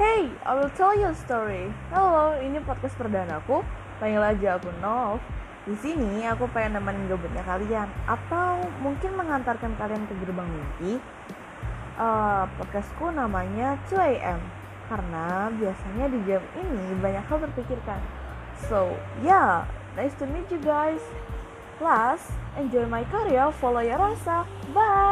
Hey, I will tell you a story. Halo, ini podcast perdanaku. Panggil aja aku Nov. Di sini aku pengen nemenin gabutnya kalian atau mungkin mengantarkan kalian ke gerbang mimpi. Uh, podcastku namanya 2am karena biasanya di jam ini banyak hal terpikirkan. So, yeah, nice to meet you guys. Plus, enjoy my career. follow your rasa. Bye.